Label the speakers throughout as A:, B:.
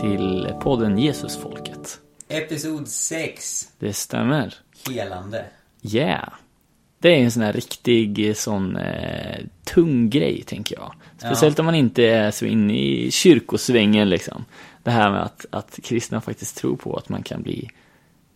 A: till podden Jesusfolket.
B: Episod 6.
A: Det stämmer.
B: Helande.
A: Yeah. Det är en sån här riktig eh, sån eh, tung grej, tänker jag. Speciellt om man inte är så inne i kyrkosvängen liksom. Det här med att, att kristna faktiskt tror på att man kan bli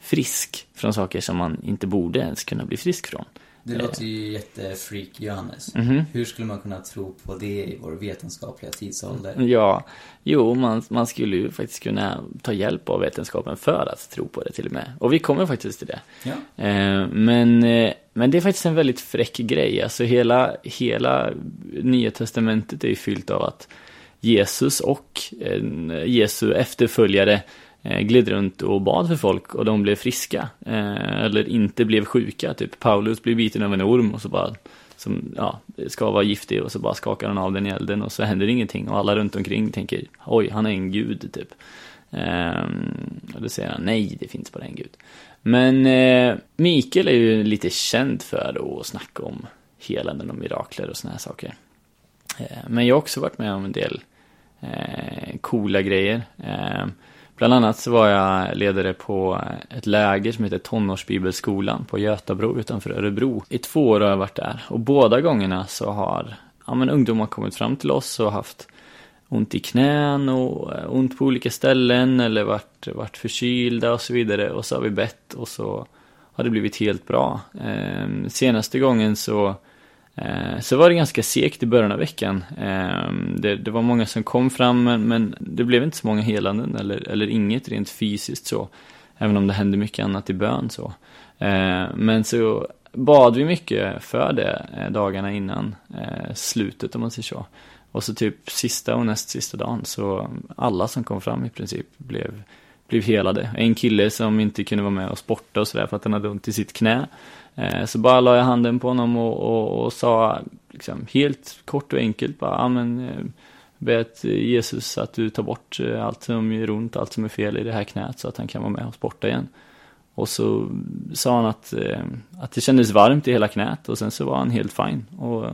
A: frisk från saker som man inte borde ens kunna bli frisk från.
B: Det låter ju jättefreak Johannes.
A: Mhm.
B: Hur skulle man kunna tro på det i vår vetenskapliga tidsålder?
A: Ja, jo, man, man skulle ju faktiskt kunna ta hjälp av vetenskapen för att tro på det till och med. Och vi kommer faktiskt till det.
B: Ja.
A: Eh, men, eh, men det är faktiskt en väldigt fräck grej. Alltså hela, hela Nya Testamentet är ju fyllt av att Jesus och eh, Jesu efterföljare Eh, gled runt och bad för folk och de blev friska. Eh, eller inte blev sjuka. Typ Paulus blev biten av en orm och så bara som ja, ska vara giftig och så bara skakar han av den i elden och så händer ingenting och alla runt omkring tänker oj, han är en gud typ. Och då säger han nej, det finns bara en gud. Men eh, Mikael är ju lite känd för att snacka om helanden och mirakler och såna här saker. Eh, men jag har också varit med om en del eh, coola grejer. Eh, bland annat så var jag ledare på ett läger som heter Tonårsbibelskolan på Götabro utanför Örebro. I två år har jag varit där och båda gångerna så har ja, men ungdomar kommit fram till oss och haft ont i knän och eh, ont på olika ställen eller varit, varit förkylda och så vidare och så har vi bett och så har det blivit helt bra. Eh, senaste gången så Eh, Så var det ganska segt i början av veckan. Eh, Det, det var många som kom fram men, men det blev inte så många helanden eller, eller inget rent fysiskt så. Även om det hände mycket annat i bön så. Eh, Men så bad vi mycket för det eh, dagarna innan eh, slutet om man säger så. Och så typ sista och näst sista dagen så alla som kom fram i princip blev, blev helade. En kille som inte kunde vara med och sporta och sådär för att han hade ont i sitt knä. Eh, Så bara la jag handen på honom och, och, och sa liksom, helt kort och enkelt bara, ja men eh, bet Jesus att du tar bort eh, allt som gör ont, allt som är fel i det här knät så att han kan vara med och sporta igen. Och så sa han att, att det kändes varmt i hela knät och sen så var han helt fin. Och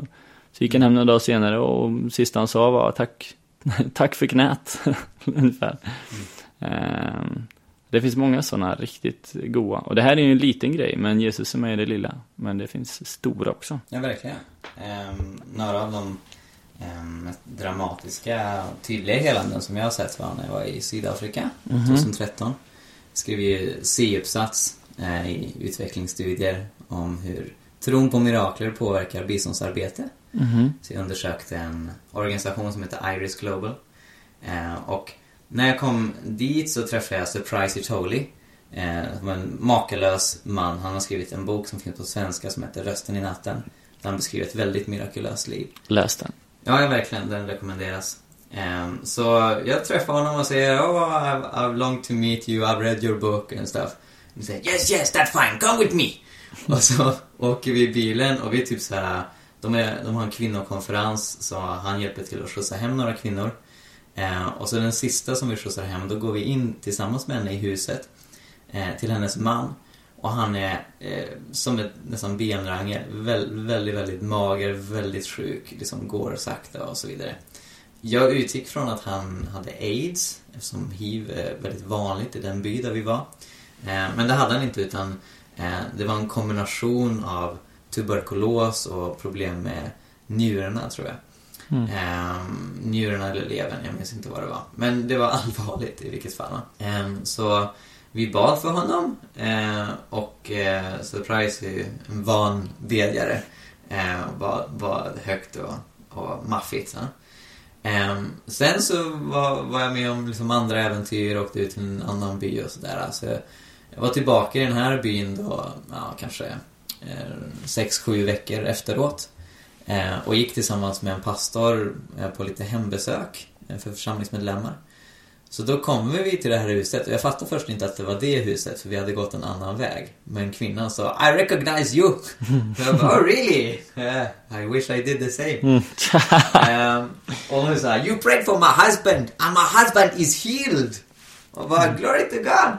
A: så gick han hem några dagar senare och sista han sa var tack, tack för knät, ungefär. Ehm, det finns många sådana riktigt goa. Och det här är ju en liten grej, men Jesus är med i det lilla. Men det finns stora också.
B: Ja, verkligen. Ehm, några av de ehm, mest dramatiska och tydliga helanden som jag har sett var när jag var i Sydafrika 2013. Skrev ju C-uppsats eh, i utvecklingsstudier om hur tron på mirakler påverkar biståndsarbete. Så jag undersökte en organisation som heter Iris Global. Eh, och när jag kom dit så träffade jag Surprise It Holy. Eh, en makalös man. Han har skrivit en bok som finns på svenska som heter Rösten i natten. Där han beskriver ett väldigt mirakulöst liv.
A: Läs den.
B: Ja, verkligen. Den rekommenderas. Ehm, så jag träffar honom och säger Oh, I've, I've longed to meet you, I've read your book and stuff. Han säger Yes, yes, that's fine, come with me! och så åker vi i bilen och vi är typ så här. De, är, de har en kvinnokonferens så han hjälper till att skjutsa hem några kvinnor. Eh, och så den sista som vi skjutsar hem, då går vi in tillsammans med henne i huset. Eh, till hennes man. Och han är eh, som ett nästan benrangel. Väldigt, väldigt, väldigt mager, väldigt sjuk. Liksom går sakta och så vidare. Jag utgick från att han hade AIDS, eftersom hiv är väldigt vanligt i den by där vi var. Eh, men det hade han inte, utan eh, det var en kombination av tuberkulos och problem med njurarna, tror jag. Ehm, njurarna eller levern, jag minns inte vad det var. Men det var allvarligt i vilket fall. Ehm, så vi bad för honom eh, och eh, Surprise är ju en van bedjare. Eh, och bad, bad högt och, och maffigt. Så. Ehm, sen så var, var jag med om liksom andra äventyr, åkte ut till en annan by och sådär. Så jag, jag var tillbaka i den här byn då, ja, kanske eh, sex, sju veckor efteråt. Eh, och gick tillsammans med en pastor eh, på lite hembesök eh, för församlingsmedlemmar. Så då kommer vi till det här huset och jag fattade först inte att det var det huset för vi hade gått en annan väg. Men kvinnan sa I recognize you! Och jag bara, oh really? Eh, I wish I did the same. Ehm, och hon sa You prayed for my husband and my husband is healed! Och bara, glory to God!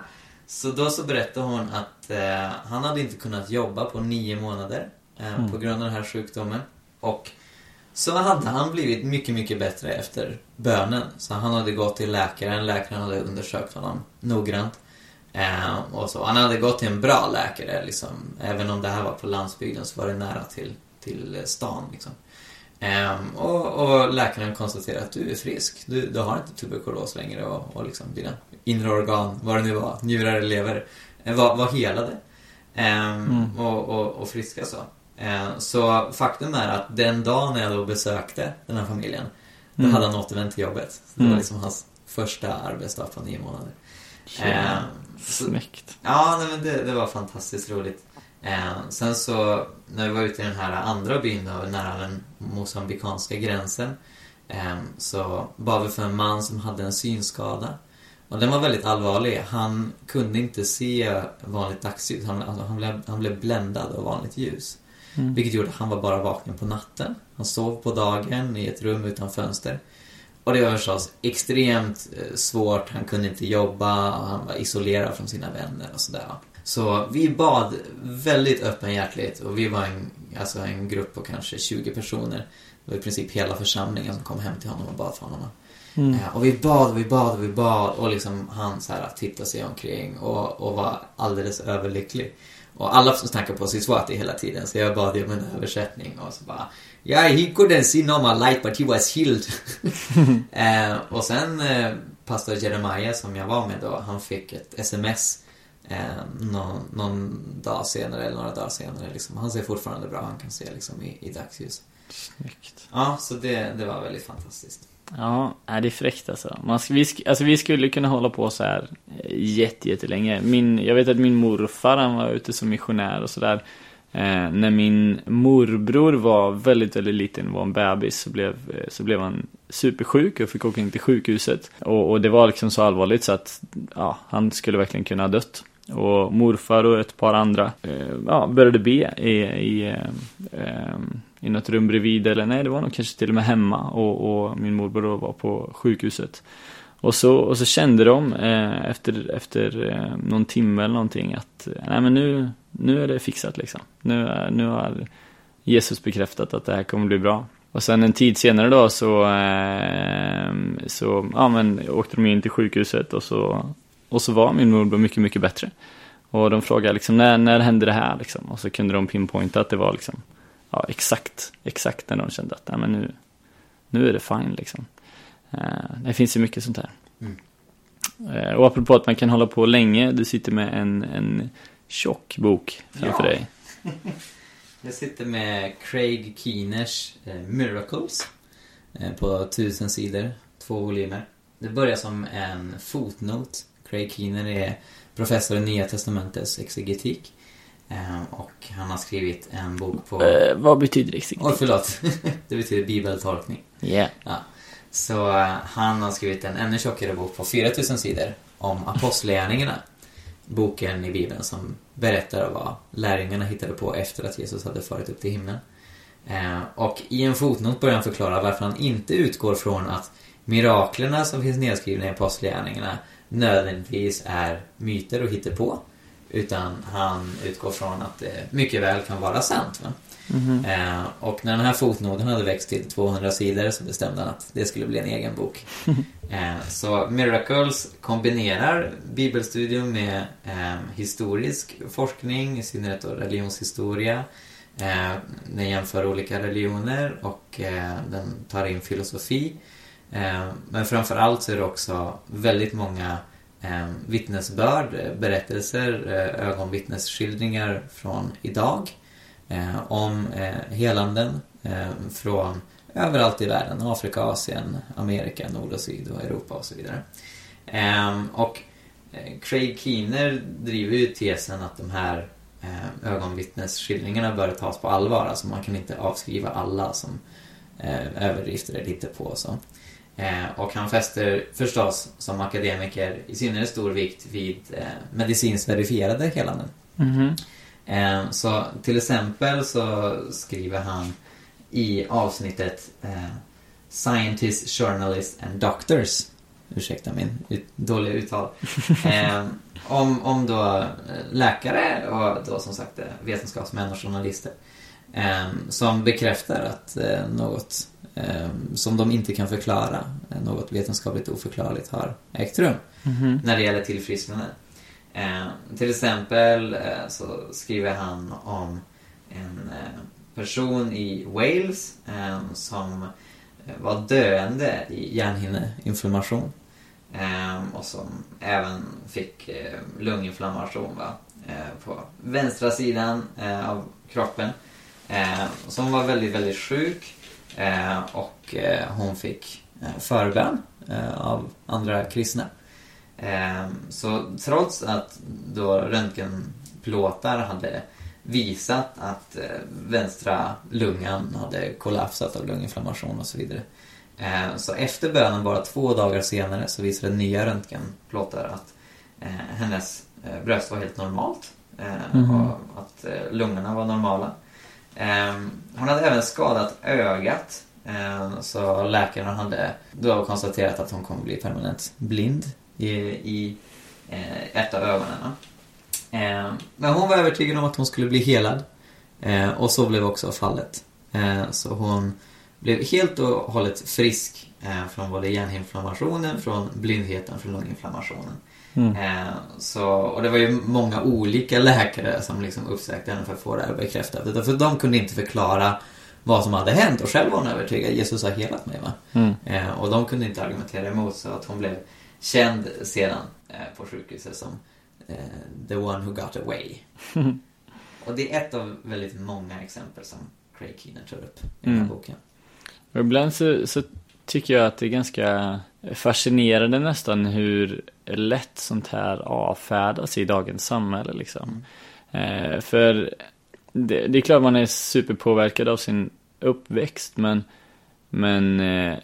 B: Så då så berättade hon att eh, han hade inte kunnat jobba på nio månader eh, på grund av den här sjukdomen. Och så hade han blivit mycket, mycket bättre efter bönen. Så han hade gått till läkaren, läkaren hade undersökt honom noggrant. Eh, och så. Han hade gått till en bra läkare, liksom. Även om det här var på landsbygden så var det nära till, till stan, liksom. Eh, och, och, läkaren konstaterade att du är frisk. Du, du har inte tuberkulos längre och, och liksom dina inre organ, vad det nu var, njurar eller lever, eh, var, var helade. Eh, mm. och, och, och friska så. Eh, så faktum är att den dagen när jag då besökte den här familjen, då mm. hade han återvänt till jobbet. Det var mm. liksom hans första arbetsdag på nio månader.
A: Eh, Snyggt.
B: Ja, nej, men det, det, var fantastiskt roligt. Eh, sen så, när vi var ute i den här andra byn då, nära den mosambikanska gränsen, eh, så bad vi för en man som hade en synskada. Och den var väldigt allvarlig. Han kunde inte se vanligt dagsljus. Han, alltså, han, blev, han blev bländad av vanligt ljus. Mm. Vilket gjorde att han var bara vaken på natten. Han sov på dagen i ett rum utan fönster. Och det var förstås extremt eh, svårt. Han kunde inte jobba och han var isolerad från sina vänner och sådär. Så vi bad väldigt öppenhjärtligt och vi var en, alltså en grupp på kanske 20 personer. Det var i princip hela församlingen som kom hem till honom och bad för honom. Mm. Eh, och vi bad och vi bad och vi bad och liksom han så här tittade sig omkring och, och var alldeles överlycklig. Och alla snackade på Siswati hela tiden så jag bad om en översättning och så bara Yeah, he couldn't see normal light but he was healed. eh, och sen eh, pastor Jeremiah som jag var med då, han fick ett sms eh, någon, någon, dag senare eller några dagar senare. Liksom. Han ser fortfarande bra, han kan se liksom, i, i dagsljus.
A: Snyggt.
B: Ja, så det, det var väldigt fantastiskt.
A: Ja, det är fräckt alltså. Man, vi, alltså. Vi skulle kunna hålla på så här eh, jätte, jättelänge. Min, jag vet att min morfar, han var ute som missionär och sådär. Eh, när min morbror var väldigt, väldigt liten, var en bebis, så blev, eh, så blev han supersjuk och fick åka in till sjukhuset. Och, och det var liksom så allvarligt så att ja, han skulle verkligen kunna ha dött. Och morfar och ett par andra eh, ja, började be i, i, eh, eh, i något rum bredvid, eller nej, det var nog kanske till och med hemma. Och, och min morbror då var på sjukhuset. Och så, och så kände de eh, efter, efter eh, någon timme eller någonting att eh, nej men nu, nu är det fixat liksom. Nu, är, nu har Jesus bekräftat att det här kommer bli bra. Och sen en tid senare då så, eh, så ja, men, åkte de in till sjukhuset och så, och så var min morbror mycket, mycket bättre. Och de frågade liksom, när, när hände det här liksom? Och så kunde de pinpointa att det var liksom, ja exakt, exakt när de kände att, nej men nu, nu är det fine liksom. Eh, det finns ju mycket sånt här. Mm. Eh, och apropå att man kan hålla på länge, du sitter med en, en tjock bok framför ja. dig.
B: Jag sitter med Craig Keeners eh, Miracles på tusen sidor, två volymer. Det börjar som en fotnot. Craig Keener är professor i Nya Testamentets exegetik. Och han har skrivit en bok på...
A: Eh, vad betyder exegetik?
B: Oj, oh, förlåt. det betyder bibeltolkning.
A: Yeah.
B: Ja. Så uh, han har skrivit en ännu tjockare bok på 4000 sidor om apostlagärningarna. Boken i Bibeln som berättar vad lärjungarna hittade på efter att Jesus hade farit upp till himlen. Uh, och i en fotnot börjar han förklara varför han inte utgår från att miraklerna som finns nedskrivna i apostlagärningarna nödvändigtvis är myter och hittepå. Utan han utgår från att det mycket väl kan vara sant. Va? Mm -hmm. eh, och när den här fotnoten hade växt till 200 sidor så bestämde han att det skulle bli en egen bok. eh, så Miracles kombinerar bibelstudium med eh, historisk forskning, i synnerhet då religionshistoria. Eh, den jämför olika religioner och eh, den tar in filosofi. Eh, men framförallt så är det också väldigt många Ehm, eh, vittnesbörd, berättelser, eh, ögonvittnesskildringar från idag eh, om eh, helanden eh, från överallt i världen. Afrika, Asien, Amerika, Nord och Syd och Europa och så vidare. Ehm, eh, och Craig Keener driver ju tesen att de här eh, ögonvittnesskildringarna bör tas på allvar. Alltså man kan inte avskriva alla som eh, överdrifter eller hittar på så. Eh, och han fäster förstås som akademiker i synnerhet stor vikt vid eh, medicinskt verifierade helanden. Mm -hmm. Eh, så till exempel så skriver han i avsnittet eh, Scientists, Journalists and Doctors Ursäkta min ut, dåliga uttal. Eh, om, om då läkare och då som sagt vetenskapsmän och journalister. Som bekräftar att något som de inte kan förklara, eh, något vetenskapligt oförklarligt har ägt rum
A: Mhm.
B: när det gäller tillfrisknande. Ehm, till exempel eh, så skriver han om en eh, person i Wales ehm, som var döende i hjärnhinneinflammation. Ehm, och som även fick lunginflammation va? På vänstra sidan av kroppen. Eh, som var väldigt, väldigt sjuk. Eh, och eh, hon fick eh, förbön av andra kristna. Så trots att då röntgenplåtar hade visat att vänstra lungan hade kollapsat av lunginflammation och så vidare. Så efter bönen, bara två dagar senare, så visade nya röntgenplåtar att hennes bröst var helt normalt.
A: Mhm.
B: Och att lungorna var normala. Ehm, hon hade även skadat ögat. Ehm, så läkaren hade då konstaterat att hon kommer bli permanent blind i, i eh, ett av ögonen. Ehm, men hon var övertygad om att hon skulle bli helad. Eh, och så blev också fallet. Så hon blev helt och hållet frisk från både hjärninflammationen, från blindheten, från lunginflammationen.
A: Mm.
B: Eh, så, och det var ju många olika läkare som liksom uppsökte henne för att få det här bekräftat. För de kunde inte förklara vad som hade hänt och själv var hon övertygad. Jesus har helat mig va?
A: Mm.
B: Eh, och de kunde inte argumentera emot så att hon blev känd sedan eh, på sjukhuset som eh, the one who got away. och det är ett av väldigt många exempel som Craig Keener tar upp i den här
A: Mm.
B: boken.
A: Och ibland så, så tycker jag att det är ganska fascinerande nästan hur lätt sånt här avfärdas i dagens samhälle liksom. Eh, för det, det är klart man är superpåverkad av sin uppväxt men, men eh,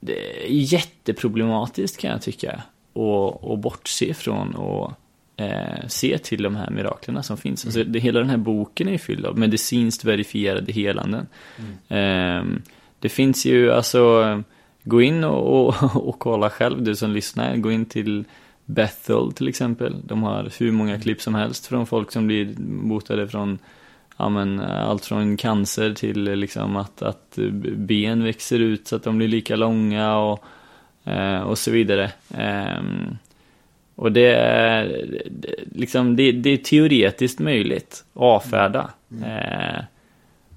A: det är jätteproblematiskt kan jag tycka. Och, och bortse ifrån och eh, se till de här miraklerna som finns. Alltså, det, hela den här boken är fylld av medicinskt verifierade helanden. Ehm, det finns ju alltså, gå in och, och, och kolla själv du som lyssnar. Gå in till Bethel till exempel. De har hur många klipp som helst från folk som blir botade från ja, men, allt från cancer till liksom att, att ben växer ut så att de blir lika långa och, eh, och så vidare. Ehm, och det är, liksom, det, det är teoretiskt möjligt att avfärda. Eh,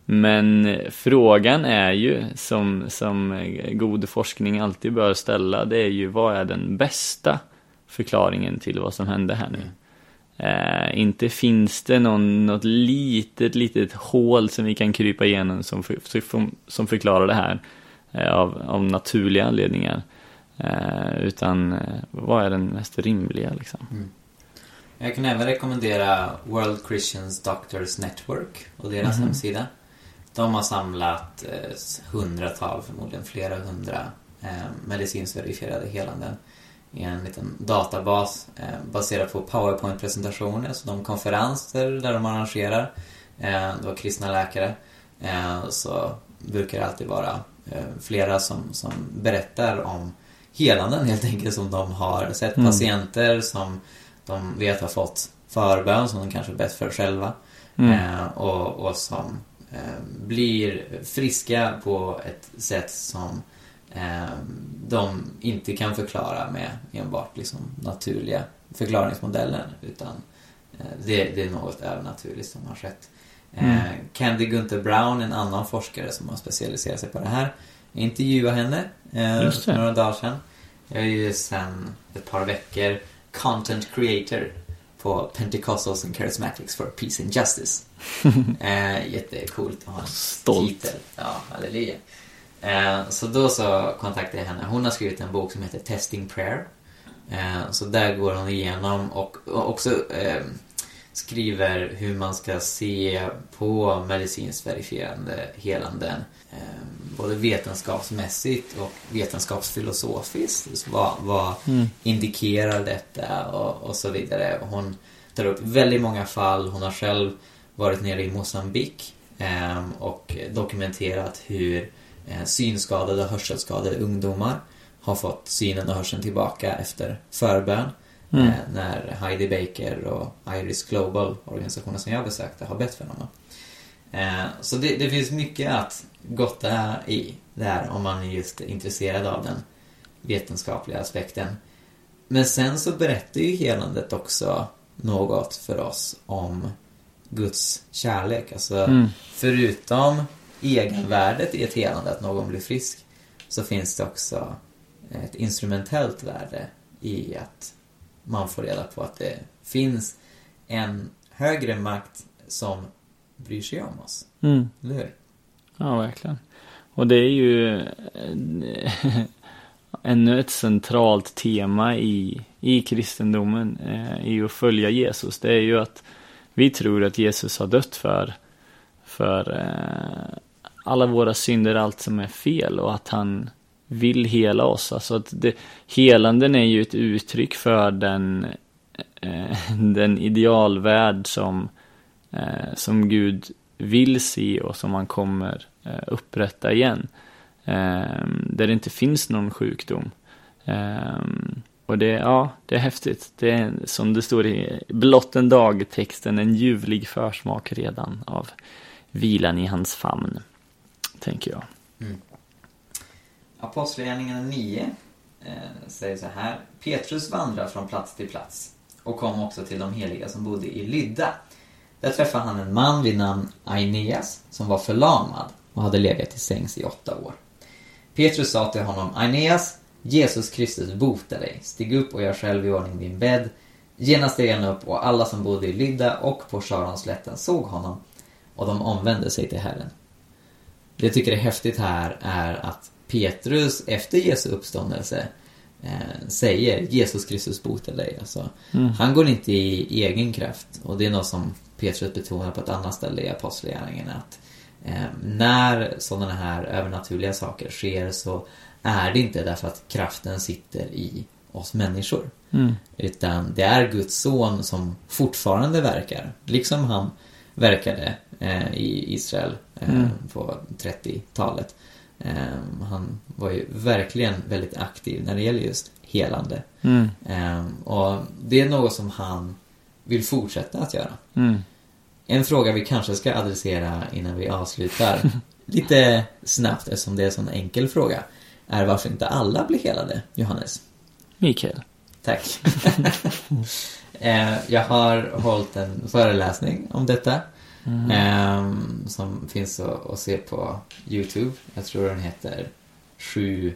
A: men frågan är ju, som, som god forskning alltid bör ställa, det är ju vad är den bästa förklaringen till vad som hände här nu? Eh, inte finns det någon, något litet, litet hål som vi kan krypa igenom som, för, som, förklarar det här eh, av, av naturliga anledningar. Eh, utan eh, vad är den mest rimliga liksom?
B: Jag kan även rekommendera World Christians Doctors Network och deras hemsida. De har samlat eh, hundratal, förmodligen flera hundra eh, medicinskt verifierade helanden i en liten databas eh, baserad på powerpoint-presentationer, så de konferenser där de arrangerar, eh, då kristna läkare, eh, så brukar det alltid vara eh, flera som, som berättar om helanden helt enkelt som de har sett
A: Mm.
B: patienter som de vet har fått förbön som de kanske bett för själva
A: Mm.
B: eh, och, och som blir friska på ett sätt som eh, de inte kan förklara med enbart liksom, naturliga förklaringsmodeller utan eh, det, det är något övernaturligt som har skett. Eh,
A: Mm.
B: Candy Gunther Brown, en annan forskare som har specialiserat sig på det här, jag intervjuade henne eh, för några dagar sedan. Jag är ju sedan ett par veckor content creator på Pentecostals and Charismatics for Peace and Justice. eh, jättecoolt att ha en
A: Stolt.
B: titel. Ja, halleluja. Eh, så då så kontaktade jag henne. Hon har skrivit en bok som heter Testing Prayer. Eh, så där går hon igenom och, och också eh, skriver hur man ska se på medicinskt verifierande helanden. Eh, både vetenskapsmässigt och vetenskapsfilosofiskt. Vad, vad
A: Mm.
B: indikerar detta och, och så vidare. Hon tar upp väldigt många fall. Hon har själv varit nere i Mosambik eh, och dokumenterat hur eh, synskadade och hörselskadade ungdomar har fått synen och hörseln tillbaka efter förbön.
A: Mm.
B: Eh, när Heidi Baker och Iris Global, organisationen som jag besökte, har bett för honom. Eh, så det, det finns mycket att gotta i där om man är just intresserad av den vetenskapliga aspekten. Men sen så berättar ju helandet också något för oss om Guds kärlek. Alltså,
A: Mm.
B: förutom egenvärdet i ett helande, att någon blir frisk, så finns det också ett instrumentellt värde i att man får reda på att det finns en högre makt som bryr sig om oss.
A: Mm.
B: Eller hur?
A: Ja, verkligen. Och det är ju eh, ännu ett centralt tema i, i kristendomen, eh, i att följa Jesus. Det är ju att vi tror att Jesus har dött för, för eh, alla våra synder, allt som är fel och att han vill hela oss. Alltså att det, helanden är ju ett uttryck för den, eh, den idealvärld som, eh, som Gud vill se och som han kommer eh, upprätta igen. Eh, där det inte finns någon sjukdom. Eh, och det, ja, det är häftigt. Det är som det står i blott en dag-texten, en ljuvlig försmak redan av vilan i hans famn, tänker jag. Mm.
B: Apostlagärningarna 9 eh, säger så här. Petrus vandrar från plats till plats och kom också till de heliga som bodde i Lydda. Där träffade han en man vid namn Aeneas som var förlamad och hade legat i sängs i åtta år. Petrus sa till honom, Aeneas, Jesus Kristus bota dig. Stig upp och gör själv i ordning din bädd. Genast steg han upp och alla som bodde i Lydda och på Sharonslätten såg honom och de omvände sig till Herren. Det jag tycker är häftigt här är att Petrus efter Jesu uppståndelse eh, säger Jesus Kristus botar dig. Alltså, Han går inte i egen kraft och det är något som Petrus betonar på ett annat ställe i Apostlagärningarna. Att eh, när sådana här övernaturliga saker sker så är det inte därför att kraften sitter i oss människor.
A: Mm.
B: Utan det är Guds son som fortfarande verkar. Liksom han verkade eh, i Israel eh,
A: Mm.
B: på 30-talet. Eh, han var ju verkligen väldigt aktiv när det gäller just helande.
A: Mm.
B: Eh, och det är något som han vill fortsätta att göra.
A: Mm.
B: En fråga vi kanske ska adressera innan vi avslutar, lite snabbt eftersom det är en sån enkel fråga, är varför inte alla blir helade, Johannes?
A: Mikael.
B: Tack. eh, jag har hållit en föreläsning om detta. Eh, som finns att, att se på YouTube. Jag tror den heter sju...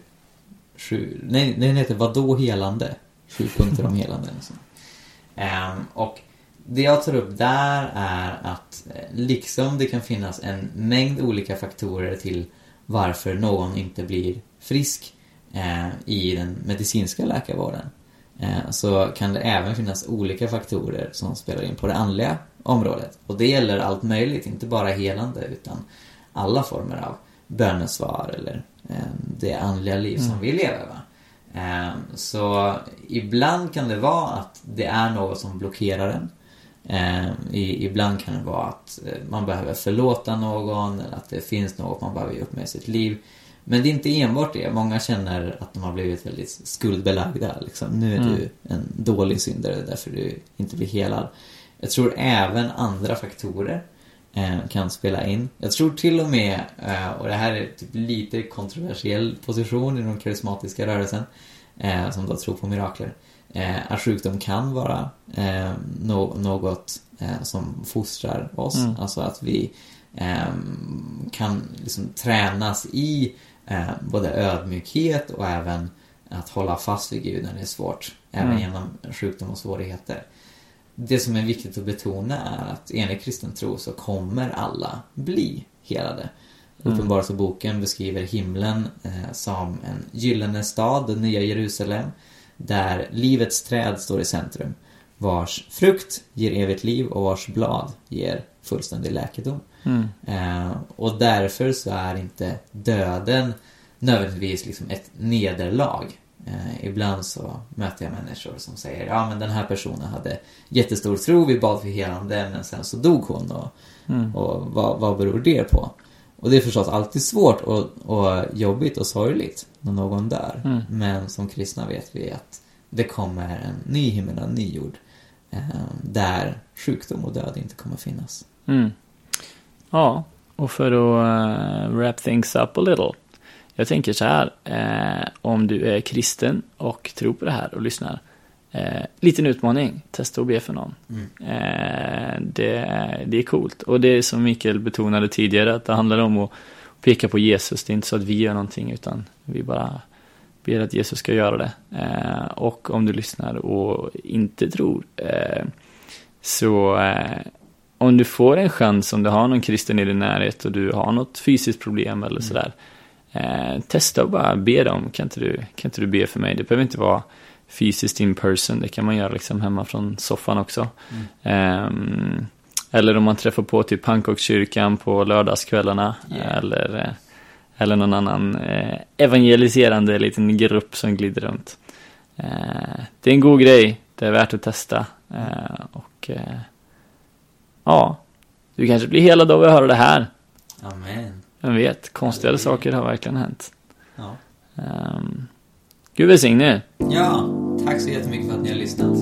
B: sju nej, den heter Vadå helande? Sju punkter om helande. eller. Eh, och det jag tar upp där är att eh, liksom det kan finnas en mängd olika faktorer till varför någon inte blir frisk eh, i den medicinska läkarvården så kan det även finnas olika faktorer som spelar in på det andliga området. Och det gäller allt möjligt, inte bara helande utan alla former av bönesvar eller eh, det andliga liv som vi lever. Va? Eh, så ibland kan det vara att det är något som blockerar en. Eh, ibland kan det vara att eh, man behöver förlåta någon eller att det finns något man behöver ge upp med i sitt liv. Men det är inte enbart det. Många känner att de har blivit väldigt skuldbelagda. Liksom. Nu är du en dålig syndare därför du inte blir helad. Jag tror även andra faktorer eh, kan spela in. Jag tror till och med, eh, och det här är typ lite kontroversiell position i den karismatiska rörelsen, eh, som då tror på mirakler, eh, att sjukdom kan vara eh, no- något eh, som fostrar oss.
A: Mm.
B: Alltså att vi kan liksom tränas i eh, både ödmjukhet och även att hålla fast vid Gud när det är svårt. Även
A: Mm.
B: genom sjukdom och svårigheter. Det som är viktigt att betona är att enligt kristen tro så kommer alla bli helade.
A: Mm.
B: Uppenbarelseboken beskriver himlen eh, som en gyllene stad, det nya Jerusalem, där livets träd står i centrum, vars frukt ger evigt liv och vars blad ger fullständig läkedom.
A: Mm.
B: Eh, och därför så är inte döden nödvändigtvis liksom ett nederlag. Eh, ibland så möter jag människor som säger ja men den här personen hade jättestor tro, vi bad för helande men sen så dog hon och,
A: Mm.
B: och vad, vad beror det på? Och det är förstås alltid svårt och, och jobbigt och sorgligt när någon dör.
A: Mm.
B: Men som kristna vet vi att det kommer en ny himmel och en ny jord eh, där sjukdom och död inte kommer finnas.
A: Mm. Ja, och för att uh, wrap things up a little. Jag tänker så här, eh, om du är kristen och tror på det här och lyssnar. Eh, liten utmaning, testa att be för någon. Mm. Eh, det, det är coolt. Och det är som Mikael betonade tidigare, att det handlar om att peka på Jesus. Det är inte så att vi gör någonting, utan vi bara ber att Jesus ska göra det. Eh, och om du lyssnar och inte tror, eh, så eh, om du får en chans, om du har någon kristen i din närhet och du har något fysiskt problem eller mm. sådär, eh, testa och bara be dem, kan inte, du, kan inte du be för mig? Det behöver inte vara fysiskt in person, det kan man göra liksom hemma från soffan också. Mm. Um, eller om man träffar på typ pannkakskyrkan på lördagskvällarna. Yeah. Eller, eh, eller någon annan eh, evangeliserande liten grupp som glider runt. Eh, det är en god grej, det är värt att testa. Eh, och eh, ja, du kanske blir hela då vi hör det här.
B: Amen.
A: Vem vet, konstigare saker har verkligen hänt. Ja. Um, Gud välsigne
B: Ja, tack så jättemycket för att ni har lyssnat.